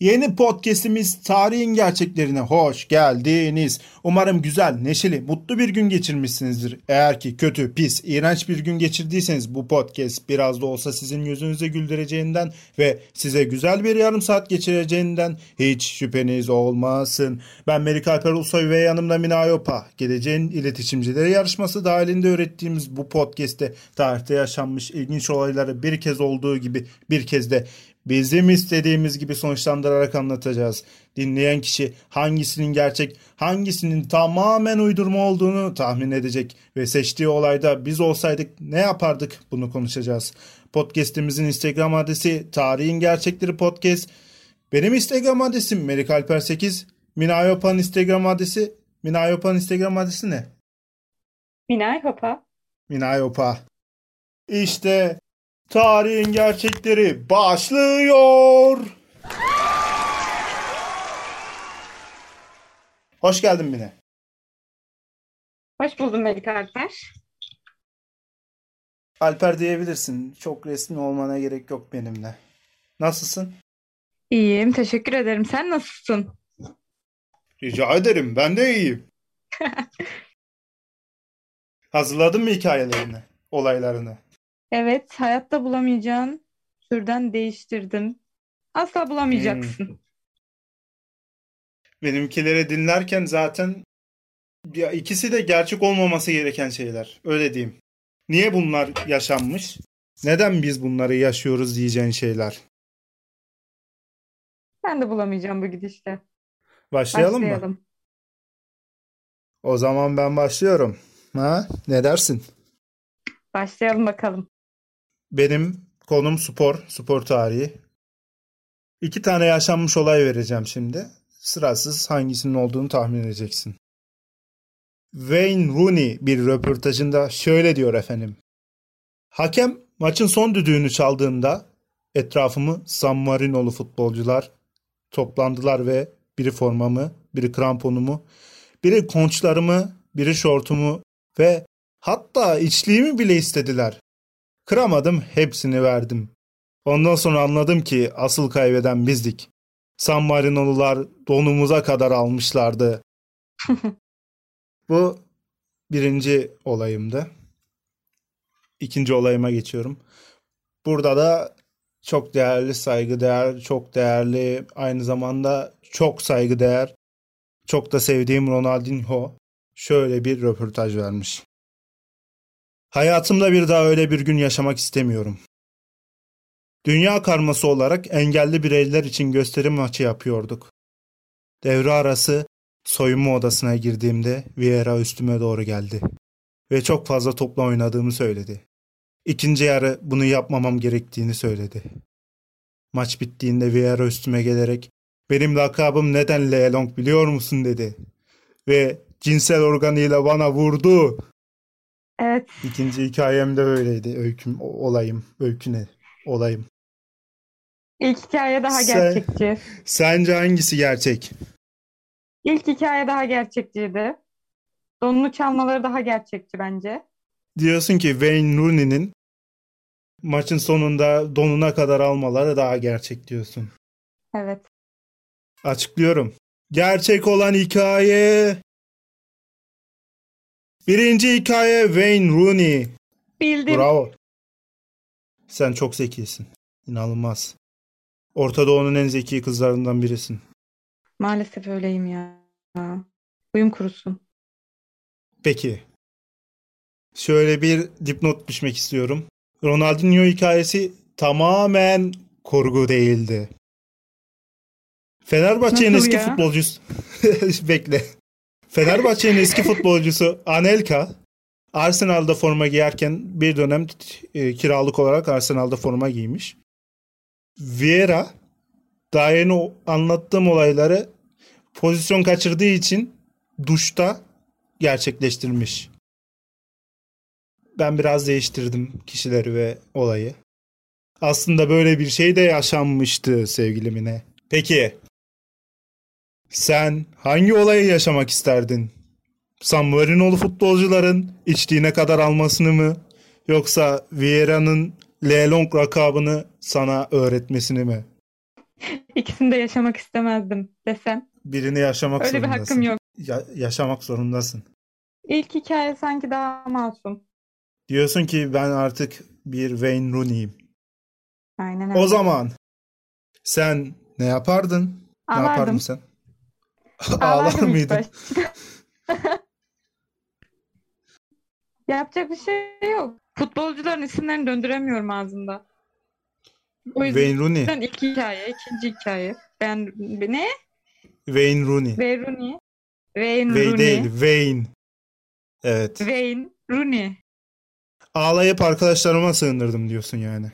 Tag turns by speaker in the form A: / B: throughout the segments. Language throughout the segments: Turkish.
A: Yeni podcastimiz Tarihin Gerçeklerine hoş geldiniz. Umarım güzel, neşeli, mutlu bir gün geçirmişsinizdir. Eğer ki kötü, pis, iğrenç bir gün geçirdiyseniz bu podcast biraz da olsa sizin yüzünüze güldüreceğinden ve size güzel bir yarım saat geçireceğinden hiç şüpheniz olmasın. Ben Melik Alper Ulusoy ve yanımda Mina Yopa. Geleceğin iletişimcileri yarışması dahilinde öğrettiğimiz bu podcast'te tarihte yaşanmış ilginç olayları bir kez olduğu gibi bir kez de bizim istediğimiz gibi sonuçlandırarak anlatacağız. Dinleyen kişi hangisinin gerçek, hangisinin tamamen uydurma olduğunu tahmin edecek ve seçtiği olayda biz olsaydık ne yapardık bunu konuşacağız. Podcast'imizin Instagram adresi Tarihin Gerçekleri Podcast. Benim Instagram adresim Melik Alper 8. Mina Yopa'nın Instagram adresi Mina Yopa'nın Instagram adresi ne?
B: Minay Hopa.
A: Mina Yopa. İşte Tarihin gerçekleri başlıyor. Hoş geldin Mine.
B: Hoş buldum Melik Alper.
A: Alper diyebilirsin. Çok resmi olmana gerek yok benimle. Nasılsın?
B: İyiyim, teşekkür ederim. Sen nasılsın?
A: Rica ederim. Ben de iyiyim. Hazırladın mı hikayelerini, olaylarını?
B: Evet, hayatta bulamayacağın türden değiştirdim. Asla bulamayacaksın.
A: Benimkileri dinlerken zaten ya ikisi de gerçek olmaması gereken şeyler. Öyle diyeyim. Niye bunlar yaşanmış? Neden biz bunları yaşıyoruz diyeceğin şeyler.
B: Ben de bulamayacağım bu gidişle.
A: Başlayalım, mı?
B: Başlayalım.
A: O zaman ben başlıyorum. Ha? Ne dersin?
B: Başlayalım bakalım.
A: Benim konum spor, spor tarihi. İki tane yaşanmış olay vereceğim şimdi. Sırasız hangisinin olduğunu tahmin edeceksin. Wayne Rooney bir röportajında şöyle diyor efendim. Hakem maçın son düdüğünü çaldığında etrafımı San Marinolu futbolcular toplandılar ve biri formamı, biri kramponumu, biri konçlarımı, biri şortumu ve hatta içliğimi bile istediler. Kıramadım, hepsini verdim. Ondan sonra anladım ki asıl kaybeden bizdik. San Marinolular donumuza kadar almışlardı. Bu birinci olayımdı. İkinci olayıma geçiyorum. Burada da çok değerli, saygıdeğer, çok değerli, aynı zamanda çok saygıdeğer, çok da sevdiğim Ronaldinho şöyle bir röportaj vermiş. Hayatımda bir daha öyle bir gün yaşamak istemiyorum. Dünya karması olarak engelli bireyler için gösterim maçı yapıyorduk. Devre arası soyunma odasına girdiğimde Vieira üstüme doğru geldi ve çok fazla topla oynadığımı söyledi. İkinci yarı bunu yapmamam gerektiğini söyledi. Maç bittiğinde Vieira üstüme gelerek benim lakabım neden Leelong biliyor musun dedi. Ve cinsel organıyla bana vurdu.
B: Evet,
A: İkinci hikayem de öyleydi. Öyküm, olayım. Öykü ne? Olayım.
B: ilk hikaye daha
A: Sen-
B: gerçekçi.
A: Sence hangisi gerçek?
B: İlk hikaye daha gerçekçiydi. Donunu çalmaları daha gerçekçi bence.
A: Diyorsun ki Wayne Rooney'nin maçın sonunda donuna kadar almaları daha gerçek diyorsun.
B: Evet.
A: Açıklıyorum. Gerçek olan hikaye... Birinci hikaye Wayne Rooney.
B: Bildim.
A: Bravo. Sen çok zekisin. İnanılmaz. Orta Doğu'nun en zeki kızlarından birisin.
B: Maalesef öyleyim ya. Uyum kurusun.
A: Peki. Şöyle bir dipnot düşmek istiyorum. Ronaldinho hikayesi tamamen kurgu değildi. Fenerbahçe'nin eski futbolcusu bekle. Fenerbahçe'nin eski futbolcusu Anelka Arsenal'da forma giyerken bir dönem e, kiralık olarak Arsenal'da forma giymiş. Vieira daha yeni anlattığım olayları pozisyon kaçırdığı için duşta gerçekleştirmiş. Ben biraz değiştirdim kişileri ve olayı. Aslında böyle bir şey de yaşanmıştı sevgili Mine. Peki sen hangi olayı yaşamak isterdin? San Marino'lu futbolcuların içtiğine kadar almasını mı? Yoksa Vieira'nın Leelong lakabını sana öğretmesini mi?
B: İkisini de yaşamak istemezdim desem.
A: Birini yaşamak
B: Öyle bir
A: zorundasın.
B: hakkım yok.
A: Ya- yaşamak zorundasın.
B: İlk hikaye sanki daha masum.
A: Diyorsun ki ben artık bir Wayne Rooney'im.
B: Aynen öyle.
A: O zaman sen ne yapardın? Ne
B: Ağlardım.
A: yapardın sen? Ağlar
B: Ağlardım ilk
A: mıydın?
B: başta. Yapacak bir şey yok. Futbolcuların isimlerini döndüremiyorum ağzımda. O yüzden
A: Wayne Rooney.
B: ilk hikaye, ikinci hikaye. Ben ne?
A: Wayne Rooney.
B: Wayne Rooney. Wayne
A: Way
B: Rooney.
A: değil, Wayne. Evet.
B: Wayne Rooney.
A: Ağlayıp arkadaşlarıma sığınırdım diyorsun yani.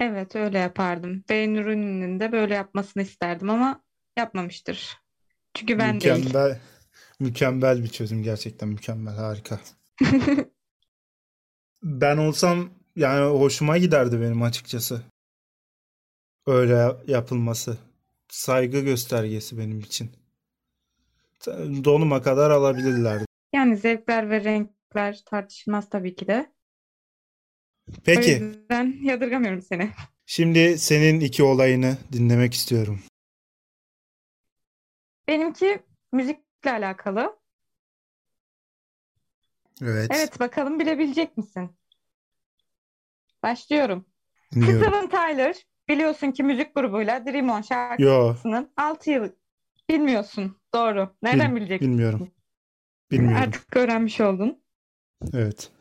B: Evet öyle yapardım. Wayne Rooney'nin de böyle yapmasını isterdim ama yapmamıştır. Çünkü ben değil.
A: Mükemmel. Mükemmel bir çözüm gerçekten mükemmel harika. Ben olsam yani hoşuma giderdi benim açıkçası. Öyle yapılması. Saygı göstergesi benim için. Donuma kadar alabilirlerdi.
B: Yani zevkler ve renkler tartışılmaz tabii ki de. O
A: Peki,
B: yüzden yadırgamıyorum seni.
A: şimdi senin iki olayını dinlemek istiyorum.
B: Benimki müzikle alakalı.
A: Evet,
B: Evet bakalım bilebilecek misin? Başlıyorum.
A: dinliyorum.
B: Steven Tyler biliyorsun ki müzik grubuyla Dream On
A: Yo,
B: şarkısının 6 yıl bilmiyorsun. Doğru. Nereden
A: bil-
B: bileceksin?
A: bilmiyorum. Bilmiyorum.
B: Artık öğrenmiş oldun.
A: Evet.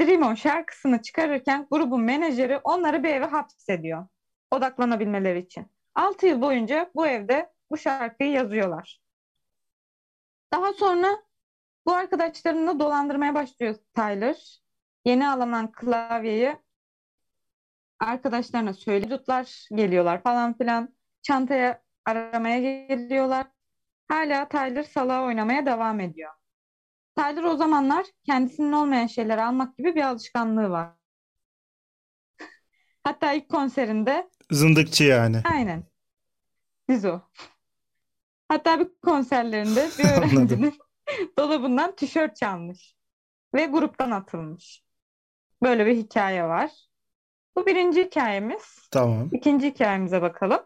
B: Dream On şarkısını çıkarırken grubun menajeri onları bir eve hapsediyor. Odaklanabilmeleri için. 6 yıl boyunca bu evde bu şarkıyı yazıyorlar. Daha sonra bu arkadaşlarını dolandırmaya başlıyor Tyler. Yeni alınan klavyeyi arkadaşlarına söylüyorlar, geliyorlar falan filan. Çantaya aramaya geliyorlar. Hala Tyler salağı oynamaya devam ediyor. Tyler o zamanlar kendisinin olmayan şeyleri almak gibi bir alışkanlığı var. Hatta ilk konserinde
A: Zındıkçı yani.
B: aynen biz o. Hatta bir konserlerinde bir öğrencinin dolabından tişört çalmış ve gruptan atılmış. Böyle bir hikaye var. Bu birinci hikayemiz.
A: Tamam.
B: İkinci hikayemize bakalım.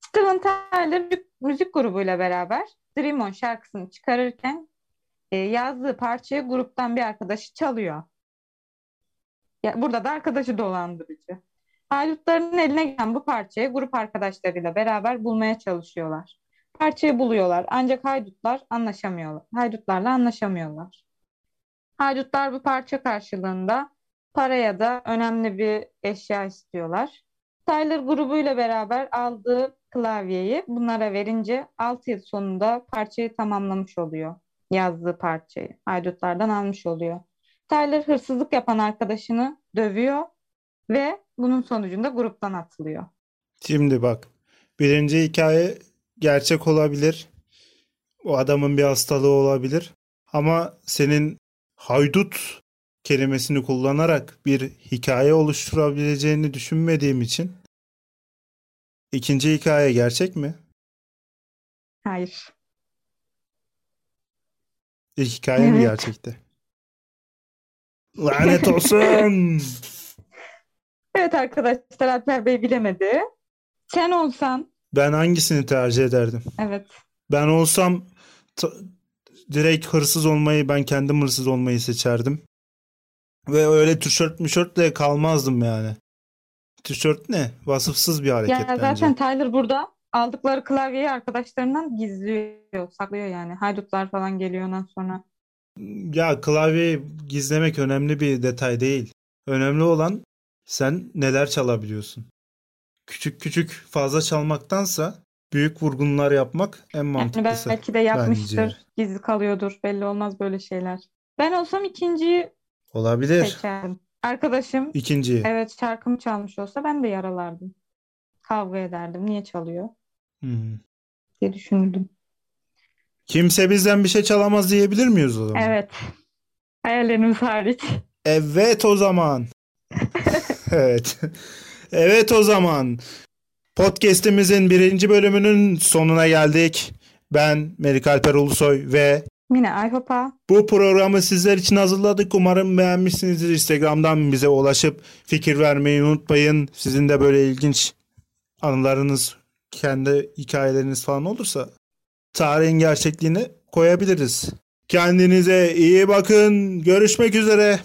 B: Steven Tyler müzik, müzik grubuyla beraber Dream On şarkısını çıkarırken e, yazdığı parçayı gruptan bir arkadaşı çalıyor. Ya, burada da arkadaşı dolandırıcı. Haydutların eline gelen bu parçayı grup arkadaşlarıyla beraber bulmaya çalışıyorlar. Parçayı buluyorlar ancak haydutlar anlaşamıyorlar. Haydutlarla anlaşamıyorlar. Haydutlar bu parça karşılığında para ya da önemli bir eşya istiyorlar. Tyler grubuyla beraber aldığı klavyeyi bunlara verince 6 yıl sonunda parçayı tamamlamış oluyor. Yazdığı parçayı haydutlardan almış oluyor. Tyler hırsızlık yapan arkadaşını dövüyor ve bunun sonucunda gruptan atılıyor.
A: Şimdi bak. Birinci hikaye gerçek olabilir. O adamın bir hastalığı olabilir. Ama senin haydut kelimesini kullanarak bir hikaye oluşturabileceğini düşünmediğim için ikinci hikaye gerçek mi?
B: Hayır.
A: İlk hikaye mi
B: Evet.
A: gerçekti? Lanet olsun.
B: Evet arkadaşlar Alper Bey bilemedi. Sen olsan
A: Ben hangisini tercih ederdim?
B: evet
A: Ben olsam t- direkt hırsız olmayı, ben kendim hırsız olmayı seçerdim. Ve öyle tişört müşörtle kalmazdım yani. Tişört ne? Vasıfsız bir hareket
B: Ya
A: bence.
B: zaten Tyler burada aldıkları klavyeyi arkadaşlarından gizliyor, saklıyor yani. Haydutlar falan geliyor ondan sonra.
A: Ya klavyeyi gizlemek önemli bir detay değil. Önemli olan sen neler çalabiliyorsun. Küçük küçük fazla çalmaktansa büyük vurgunlar yapmak en
B: Yani
A: mantıklısı.
B: belki de yapmıştır,
A: bence.
B: gizli kalıyordur, belli olmaz böyle şeyler. Ben olsam ikinciyi
A: Olabilir.
B: seçerdim. Arkadaşım
A: İkinciyi.
B: evet şarkımı çalmış olsa ben de yaralardım. Kavga ederdim. Niye çalıyor
A: Hmm.
B: diye düşünürdüm.
A: Kimse bizden bir şey çalamaz diyebilir miyiz o zaman?
B: Evet. Hayallerimiz hariç.
A: Evet o zaman. Evet. Evet o zaman. Podcast'imizin birinci bölümünün sonuna geldik. Ben Melik Alper Ulusoy ve
B: Mine Ayhopa.
A: bu programı sizler için hazırladık. Umarım beğenmişsinizdir. Instagram'dan bize ulaşıp fikir vermeyi unutmayın. Sizin de böyle ilginç anılarınız, kendi hikayeleriniz falan olursa tarihin gerçekliğini koyabiliriz. Kendinize iyi bakın. Görüşmek üzere.